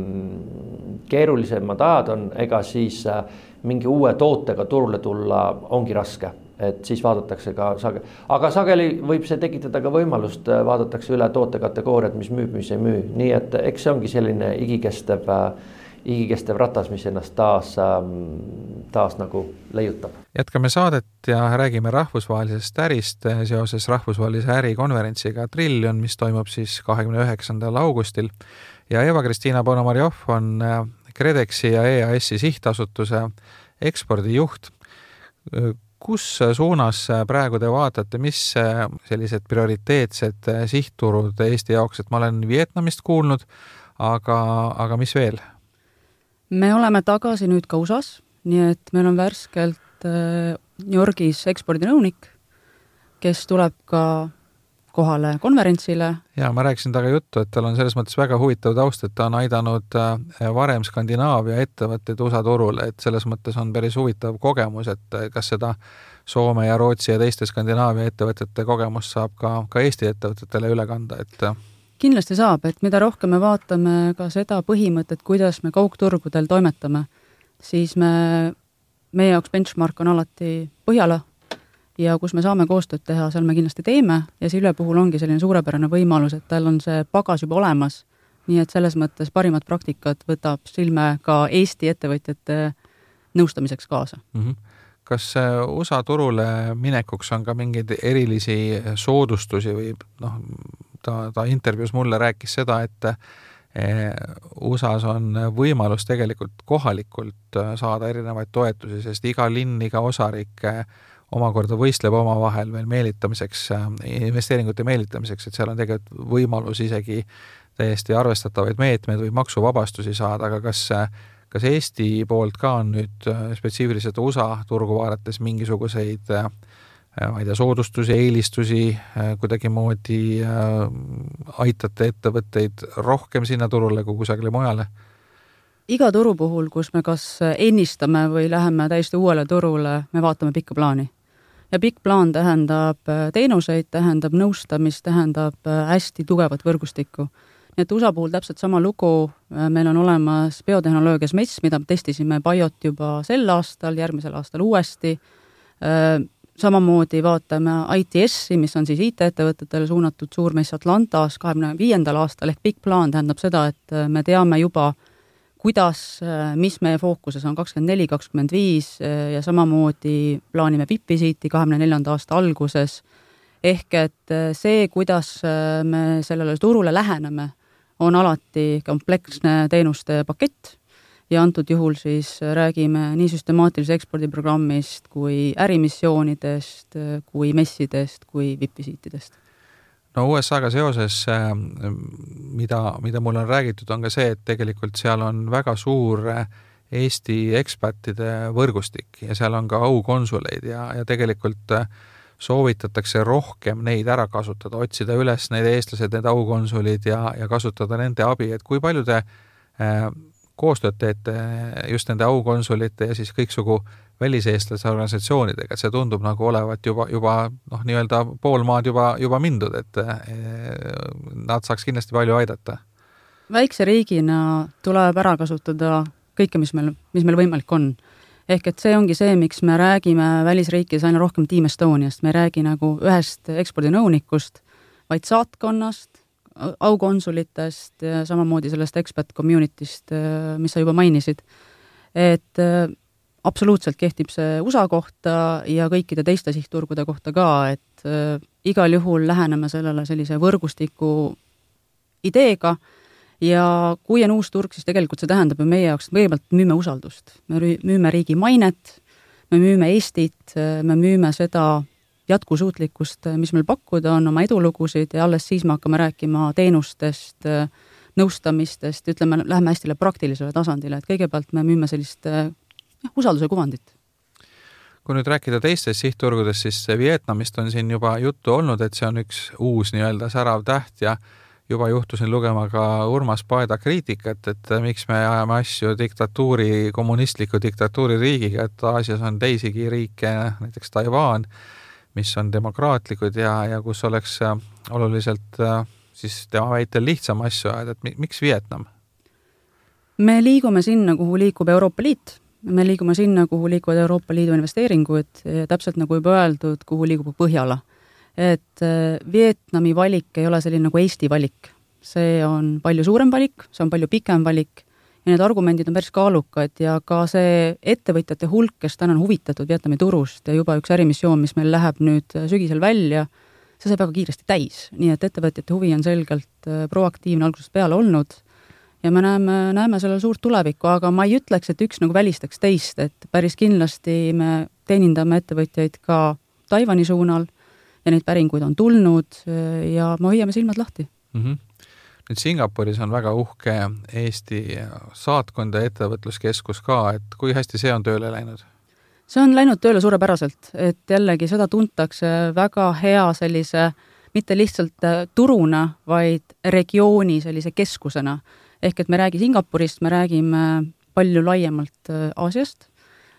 keerulisemad ajad on, ega siis äh, mingi uue tootega turule tulla ongi raske et siis vaadatakse ka sage-, aga sageli võib see tekitada ka võimalust, äh, vaadatakse üle tootekategooriad, mis müüb, mis ei müü, nii et eks see ongi selline igikestev äh, igikestev ratas, mis ennast taas, ähm, taas nagu leiutab. jätkame saadet ja räägime rahvusvahelisest ärist seoses rahvusvahelise ärikonverentsiga Trillion, mis toimub siis kahekümne üheksandal augustil. ja Eva-Kristiina Ponomarjov on äh, KredExi ja EAS-i sihtasutuse ekspordijuht. kus suunas praegu te vaatate, mis sellised prioriteetsed sihtturud Eesti jaoks, et ma olen Vietnamist kuulnud, aga, aga mis veel? Me oleme tagasi nüüd ka USA-s, nii et meil on värskelt New Yorgis ekspordinõunik, kes tuleb ka kohale konverentsile. jaa, ma rääkisin temaga juttu, et tal on selles mõttes väga huvitav taust, et ta on aidanud äh, varem Skandinaavia ettevõtteid USA turule, et selles mõttes on päris huvitav kogemus, et äh, kas seda Soome ja Rootsi ja teiste Skandinaavia ettevõtete kogemust saab ka, ka Eesti ettevõtetele üle kanda, et äh, kindlasti saab, et mida rohkem me vaatame ka seda põhimõtet, kuidas me kaugturgudel toimetame, siis me, meie jaoks benchmark on alati Põhjala ja kus me saame koostööd teha, seal me kindlasti teeme ja Silve puhul ongi selline suurepärane võimalus, et tal on see pagas juba olemas, nii et selles mõttes parimat praktikat võtab Silme ka Eesti ettevõtjate nõustamiseks kaasa mm. -hmm kas USA turule minekuks on ka mingeid erilisi soodustusi või noh, ta, ta intervjuus mulle rääkis seda, et eh, USA-s on võimalus tegelikult kohalikult saada erinevaid toetusi, sest iga linn, iga osariik omakorda võistleb omavahel veel meelitamiseks, investeeringute meelitamiseks, et seal on tegelikult võimalus isegi täiesti arvestatavaid meetmeid või maksuvabastusi saada, aga kas kas Eesti poolt ka on nüüd spetsiifiliselt USA turgu vaadates mingisuguseid äh, ma ei tea, soodustusi, eelistusi, kuidagimoodi aitate ettevõtteid rohkem sinna turule kui kusagile mujale? iga turu puhul, kus me kas ennistame või läheme täiesti uuele turule, me vaatame pikka plaani ja pikk plaan tähendab äh, teenuseid, tähendab nõustamist, tähendab äh, hästi tugevat võrgustikku. nii et USA puhul täpselt sama lugu, äh, meil on olemas biotehnoloogias MES, mida me testisime Biot juba sel aastal, järgmisel aastal uuesti, samamoodi vaatame ITS-i, mis on siis IT-ettevõtetele suunatud suurmess Atlantas kahekümne viiendal aastal, ehk pikk plaan tähendab seda, et me teame juba, kuidas, mis meie fookuses on kakskümmend neli, kakskümmend viis ja samamoodi plaanime VIP-visiiti kahekümne neljanda aasta alguses. ehk et see, kuidas me sellele turule läheneme, on alati kompleksne teenuste pakett ja antud juhul siis räägime nii süstemaatilise ekspordiprogrammist kui ärimissioonidest, kui messidest, kui VIP-visiitidest no USA-ga seoses, äh, mida, mida mulle on räägitud, on ka see, et tegelikult seal on väga suur äh, Eesti ekspertide võrgustik ja seal on ka aukonsuleid ja, ja tegelikult äh, soovitatakse rohkem neid ära kasutada, otsida üles need eestlased, need aukonsulid ja, ja kasutada nende abi, et kui palju te äh, koostööd teete just nende aukonsulite ja siis kõiksugu väliseestlase organisatsioonidega, et see tundub nagu olevat juba, juba noh, nii-öelda pool maad juba, juba mindud, et eh, nad saaks kindlasti palju aidata. väikse riigina tuleb ära kasutada kõike, mis meil, mis meil võimalik on. ehk et see ongi see, miks me räägime välisriikides aina rohkem Team Estoniast, me ei räägi nagu ühest ekspordinõunikust, vaid saatkonnast, aukonsulitest ja samamoodi sellest expert community'st, mis sa juba mainisid. et absoluutselt kehtib see USA kohta ja kõikide teiste sihtturgude kohta ka, et äh, igal juhul läheneme sellele sellise võrgustiku ideega ja kui on uus turg, siis tegelikult see tähendab ju meie jaoks, et kõigepealt müüme usaldust. me müüme riigi mainet, me müüme Eestit, me müüme seda jätkusuutlikkust, mis meil pakkuda on, oma edulugusid ja alles siis me hakkame rääkima teenustest, nõustamistest, ütleme, läheme hästi praktilisele tasandile, et kõigepealt me müüme sellist noh, usalduse kuvandit. Kui nüüd rääkida teistest sihtturgudest, siis Vietnamist on siin juba juttu olnud, et see on üks uus nii-öelda särav täht ja juba juhtusin lugema ka Urmas Paeda kriitikat, et miks me ajame asju diktatuuri, kommunistliku diktatuuri riigiga, et Aasias on teisigi riike, näiteks Taiwan, mis on demokraatlikud ja, ja kus oleks oluliselt siis tema väitel lihtsam asju ajada, et miks Vietnam? me liigume sinna, kuhu liigub Euroopa Liit me liigume sinna, kuhu liiguvad Euroopa Liidu investeeringud täpselt nagu juba öeldud, kuhu liigub Põhjala. et äh, Vietnami valik ei ole selline nagu Eesti valik. see on palju suurem valik, see on palju pikem valik ja need argumendid on päris kaalukad ja ka see ettevõtjate hulk, kes täna on huvitatud Vietnami turust ja juba üks ärimissioon, mis meil läheb nüüd sügisel välja, see saab väga kiiresti täis, nii et ettevõtjate huvi on selgelt äh, proaktiivne algusest peale olnud ja me näeme, näeme sellel suurt tulevikku, aga ma ei ütleks, et üks nagu välistaks teist, et päris kindlasti me teenindame ettevõtjaid ka Taiwan'i suunal ja neid päringuid on tulnud ja me hoiame silmad lahti mm. -hmm nüüd Singapuris on väga uhke Eesti saatkond ja ettevõtluskeskus ka, et kui hästi see on tööle läinud? see on läinud tööle suurepäraselt, et jällegi seda tuntakse väga hea sellise mitte lihtsalt äh, turuna, vaid regiooni sellise keskusena. ehk et me ei räägi Singapurist, me räägime palju laiemalt äh, Aasiast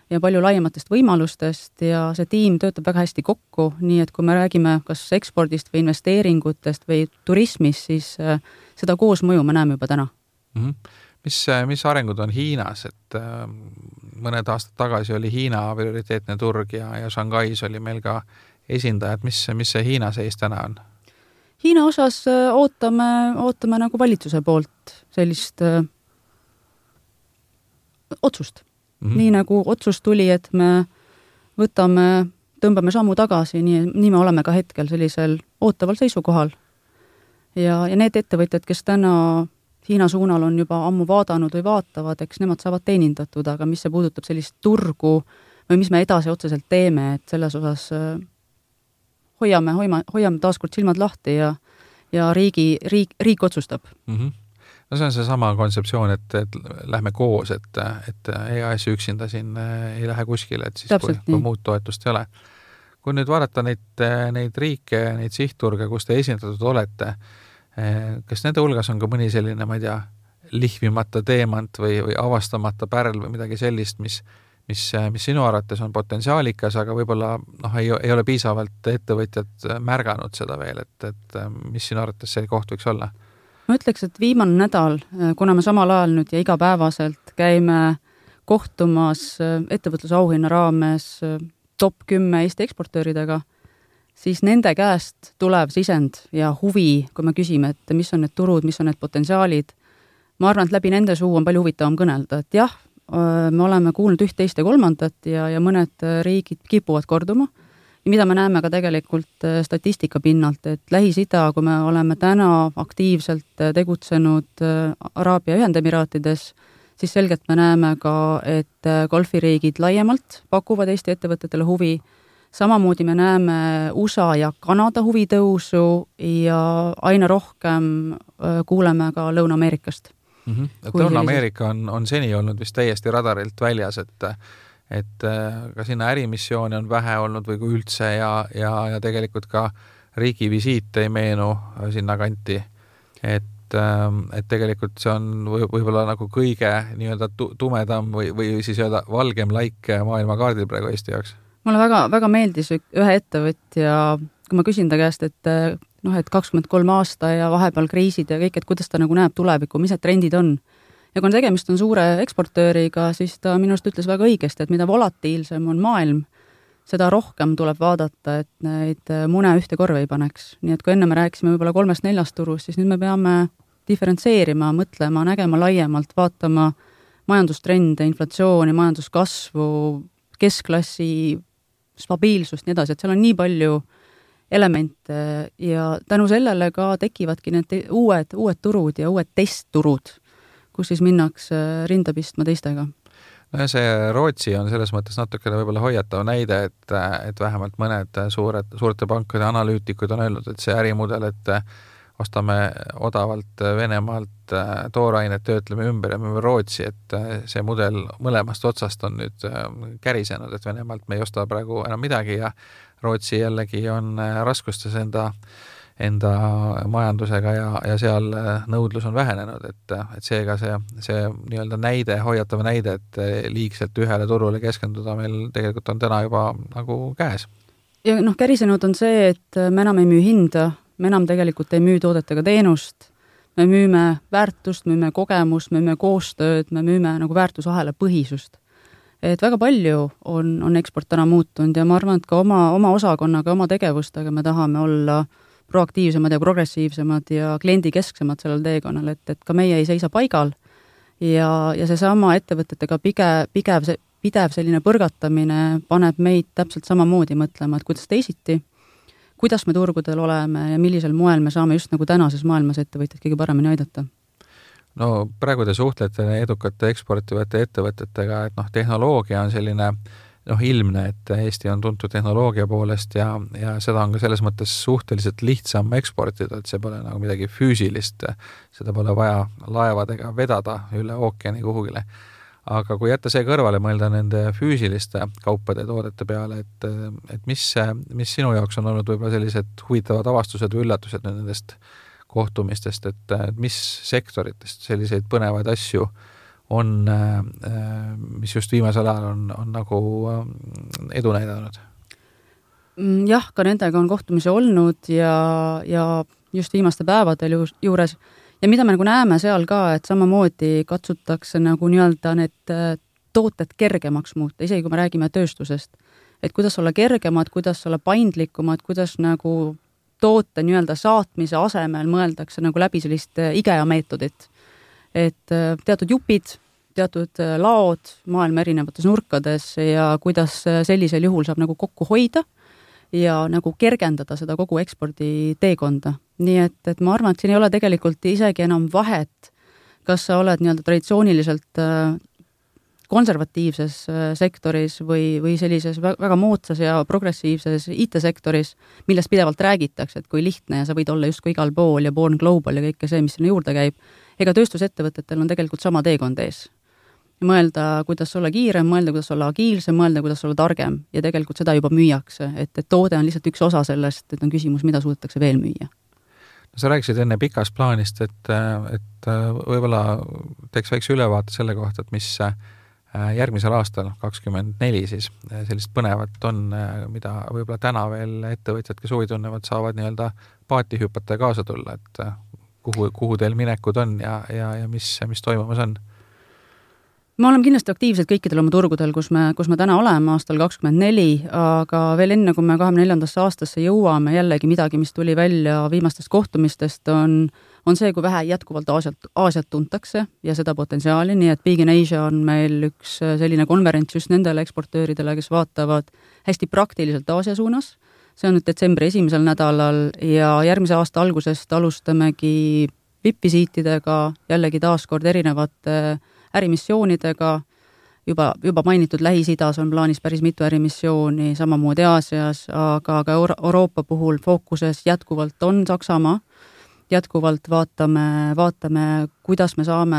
ja palju laiematest võimalustest ja see tiim töötab väga hästi kokku, nii et kui me räägime kas ekspordist või investeeringutest või turismist, siis äh, seda koosmõju me näeme juba täna mm. -hmm. mis, mis arengud on Hiinas, et äh, mõned aastad tagasi oli Hiina prioriteetne turg ja, ja Shanghais oli meil ka esindajad, mis, mis see Hiina seis täna on? Hiina osas ootame, ootame nagu valitsuse poolt sellist öö, otsust mm. -hmm. nii nagu otsus tuli, et me võtame, tõmbame sammu tagasi, nii, nii me oleme ka hetkel sellisel ootaval seisukohal. ja, ja need ettevõtjad, kes täna Hiina suunal on juba ammu vaadanud või vaatavad, eks nemad saavad teenindatud, aga mis see puudutab sellist turgu või mis me edasi otseselt teeme, et selles osas äh, hoiame, hoiame, hoiame taaskord silmad lahti ja ja riigi, riik, riik otsustab mm. -hmm no see on seesama kontseptsioon, et, et lähme koos, et, et EAS üksinda siin äh, ei lähe kuskile, et siis Täpselt kui, kui muud toetust ei ole. kui nüüd vaadata neid, neid riike, neid sihtturge, kus te esindatud olete, äh, kas nende hulgas on ka mõni selline, ma ei tea, lihvimata teemant või, või avastamata pärl või midagi sellist, mis mis, mis sinu arvates on potentsiaalikas, aga võib-olla noh, ei, ei ole piisavalt ettevõtjad märganud seda veel, et, et mis sinu arvates see koht võiks olla? Ma ütleks, et viimane nädal, äh, kuna me samal ajal nüüd ja igapäevaselt käime kohtumas äh, ettevõtluse auhinna raames äh, top kümme Eesti eksportööridega, siis nende käest tulev sisend ja huvi, kui me küsime, et mis on need turud, mis on need potentsiaalid, ma arvan, et läbi nende suu on palju huvitavam kõnelda, et jah, me oleme kuulnud üht, teist ja kolmandat ja, ja mõned riigid kipuvad korduma mida me näeme ka tegelikult äh, statistika pinnalt, et Lähis-Ida, kui me oleme täna aktiivselt äh, tegutsenud äh, Araabia Ühendemiraatides, siis selgelt me näeme ka, et golfiriigid laiemalt pakuvad Eesti ettevõtetele huvi, samamoodi me näeme USA ja Kanada huvi tõusu ja aina rohkem kuuleme ka Lõuna-Ameerikast mm. -hmm. Lõuna-Ameerika on, on seni olnud vist täiesti radarilt väljas, et et äh, ka sinna ärimissioone on vähe olnud või kui üldse ja, ja, ja tegelikult ka riigi visiit ei meenu sinnakanti. et, ähm, et tegelikult see on või, võib-olla nagu kõige nii-öelda tumedam või, või siis öelda valgem laik maailmakaardil praegu Eesti jaoks. mulle väga, väga meeldis ühe ettevõtja, kui ma küsin ta käest, et äh, noh, et kakskümmend kolm aasta ja vahepeal kriisid ja kõik, et kuidas ta nagu näeb tulevikku, mis need trendid on ja kuna tegemist on suure eksportööriga, siis ta minu arust ütles väga õigesti, et mida volatiilsem on maailm, seda rohkem tuleb vaadata, et neid mune ühte korvi ei paneks. nii et kui enne me rääkisime võib-olla kolmest-neljast turust, siis nüüd me peame diferentseerima, mõtlema, nägema laiemalt, vaatama majandustrende, inflatsiooni, majanduskasvu, keskklassi stabiilsust, nii edasi, et seal on nii palju elemente ja tänu sellele ka tekivadki need uued, uued turud ja uued testturud kus siis minnakse rinda pistma teistega. Nojah, see Rootsi on selles mõttes natukene võib-olla hoiatav näide, et, et vähemalt mõned suured, suurte pankade analüütikud on öelnud, et see ärimudel, et ostame odavalt Venemaalt toorainet, töötleme ümber ja müüme Rootsi, et see mudel mõlemast otsast on nüüd kärisenud, et Venemaalt me ei osta praegu enam midagi ja Rootsi jällegi on raskustes enda äh, enda majandusega ja, ja seal äh, nõudlus on vähenenud, et, et seega see, see nii-öelda näide, hoiatav näide, et äh, liigselt ühele turule keskenduda meil tegelikult on täna juba nagu käes. ja noh, kärisenud on see, et me enam ei müü hinda, me enam tegelikult ei müü toodet ega teenust, me müüme väärtust, müüme kogemust, müüme koostööd, me müüme nagu väärtusahela põhisust et väga palju on, on eksport täna muutunud ja ma arvan, et ka oma, oma osakonnaga, oma tegevustega me tahame olla äh, proaktiivsemad ja progressiivsemad ja kliendikesksemad sellel teekonnal, et, et ka meie ei seisa paigal. Ja, ja seesama ettevõtetega pige-, pigev, pidev selline põrgatamine paneb meid täpselt samamoodi mõtlema, et kuidas teisiti, kuidas me turgudel oleme ja millisel moel me saame just nagu tänases maailmas ettevõtjaid kõige paremini aidata. No praegu te suhtlete edukate eksportivate ettevõtetega, et noh, tehnoloogia on selline noh, ilmne, et Eesti on tuntud tehnoloogia poolest ja, ja seda on ka selles mõttes suhteliselt lihtsam eksportida, et see pole nagu midagi füüsilist, seda pole vaja laevadega vedada üle ookeani kuhugile. aga kui jätta see kõrvale, mõelda nende füüsiliste kaupade ja toodete peale, et, et mis, mis sinu jaoks on olnud võib-olla sellised huvitavad avastused või üllatused nendest kohtumistest, et mis sektoritest selliseid põnevaid asju on, mis just viimasel ajal on, on nagu edu näidanud? Mm, jah, ka nendega on kohtumisi olnud ja, ja just viimaste päevadel ju, juures ja mida me nagu näeme seal ka, et samamoodi katsutakse nagu nii-öelda need tooted kergemaks muuta, isegi kui me räägime tööstusest. et kuidas olla kergemad, kuidas olla paindlikumad, kuidas nagu toote nii-öelda saatmise asemel mõeldakse nagu läbi sellist äh, IKEA meetodit. Et äh, teatud jupid, teatud äh, laod maailma erinevates nurkades ja kuidas sellisel juhul saab nagu kokku hoida ja nagu kergendada seda kogu eksporditeekonda. nii et, et ma arvan, et siin ei ole tegelikult isegi enam vahet, kas sa oled nii-öelda traditsiooniliselt konservatiivses äh, sektoris või, või sellises väga moodsas ja progressiivses IT-sektoris, millest pidevalt räägitakse, et kui lihtne ja sa võid olla justkui igal pool ja born global ja kõike see, mis sinna juurde käib, ega tööstusettevõtetel on tegelikult sama teekond ees. mõelda, kuidas olla kiirem, mõelda, kuidas olla agiilsem, mõelda, kuidas olla targem. Ja tegelikult seda juba müüakse, et, et toode on lihtsalt üks osa sellest, et on küsimus, mida suudetakse veel müüa. Sa rääkisid enne pikast plaanist, et, et võib-olla teeks väikse ülevaate selle kohta, et mis Äh, järgmisel aastal, kakskümmend neli siis, äh, sellist põnevat on, äh, mida võib-olla täna veel ettevõtjad, kes huvi tunnevad, saavad nii-öelda paati hüpata ja kaasa tulla, et kuhu, kuhu teil minekud on ja, ja, ja mis, mis toimumas on? me oleme kindlasti aktiivsed kõikidel oma turgudel, kus me, kus me täna oleme aastal kakskümmend neli, aga veel enne, kui me kahekümne neljandasse aastasse jõuame, jällegi midagi, mis tuli välja viimastest kohtumistest, on on see, kui vähe jätkuvalt Aasiat, Aasiat tuntakse ja seda potentsiaali, nii et Big in Asia on meil üks selline konverents just nendele eksportööridele, kes vaatavad hästi praktiliselt Aasia suunas. See on nüüd detsembri esimesel nädalal ja järgmise aasta algusest alustamegi VIP-visiitidega, jällegi taaskord erinevate ärimissioonidega, juba, juba mainitud Lähis-Idas on plaanis päris mitu ärimissiooni, samamoodi Aasias, aga ka Euro Euroopa puhul fookuses jätkuvalt on Saksamaa. Jätkuvalt vaatame, vaatame, kuidas me saame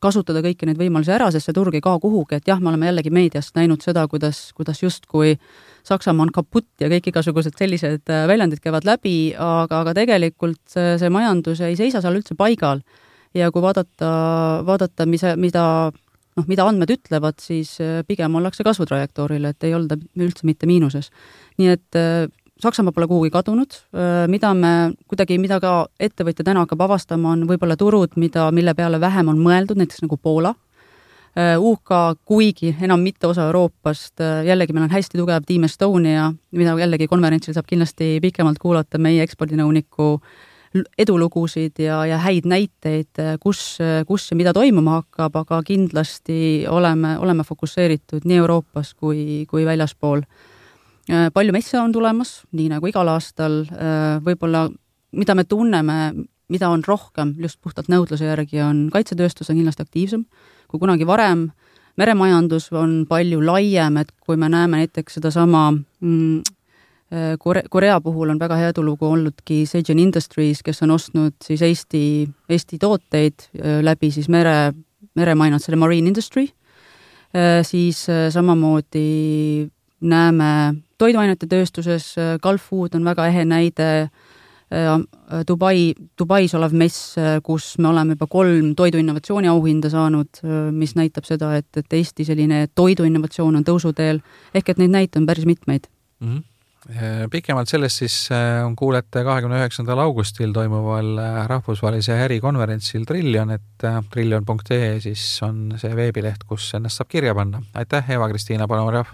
kasutada kõiki neid võimalusi ära, sest see turg ei kao kuhugi, et jah, me oleme jällegi meediast näinud seda, kuidas, kuidas justkui Saksamaa on kaputt ja kõik igasugused sellised äh, väljendid käivad läbi, aga, aga tegelikult see, see majandus ei seisa seal üldse paigal. ja kui vaadata, vaadata, mis, mida noh, mida andmed ütlevad, siis äh, pigem ollakse kasvutrajektooril, et ei olda üldse mitte miinuses. nii et äh, Saksamaa pole kuhugi kadunud, mida me kuidagi, mida ka ettevõtja täna hakkab avastama, on võib-olla turud, mida, mille peale vähem on mõeldud, näiteks nagu Poola. UK, kuigi enam mitte osa Euroopast, jällegi meil on hästi tugev Team Estonia, mida jällegi konverentsil saab kindlasti pikemalt kuulata meie ekspordinõuniku edulugusid ja, ja häid näiteid, kus, kus ja mida toimuma hakkab, aga kindlasti oleme, oleme fokusseeritud nii Euroopas kui, kui väljaspool. Äh, palju messe on tulemas, nii nagu igal aastal, äh, võib-olla mida me tunneme, mida on rohkem just puhtalt nõudluse järgi, on kaitsetööstus on kindlasti aktiivsem kui kunagi varem, meremajandus on palju laiem, et kui me näeme näiteks sedasama mm, äh, Kore-, Korea puhul on väga hea edulugu olnudki Seijin Industries, kes on ostnud siis Eesti, Eesti tooteid läbi siis mere, meremajanduse, selle marine industry, siis samamoodi näeme toiduainete tööstuses, Gulf Food on väga ehe näide, Dubai, Dubais olev mess, kus me oleme juba kolm toiduinnovatsiooni auhinda saanud, mis näitab seda, et, et Eesti selline toiduinnovatsioon on tõusuteel, ehk et neid näiteid on päris mitmeid mm. -hmm pikemalt sellest siis kuulete kahekümne üheksandal augustil toimuval rahvusvahelise ärikonverentsil Trillion, et trillion.ee siis on see veebileht, kus ennast saab kirja panna. aitäh, Eva-Kristiina Panomarjov!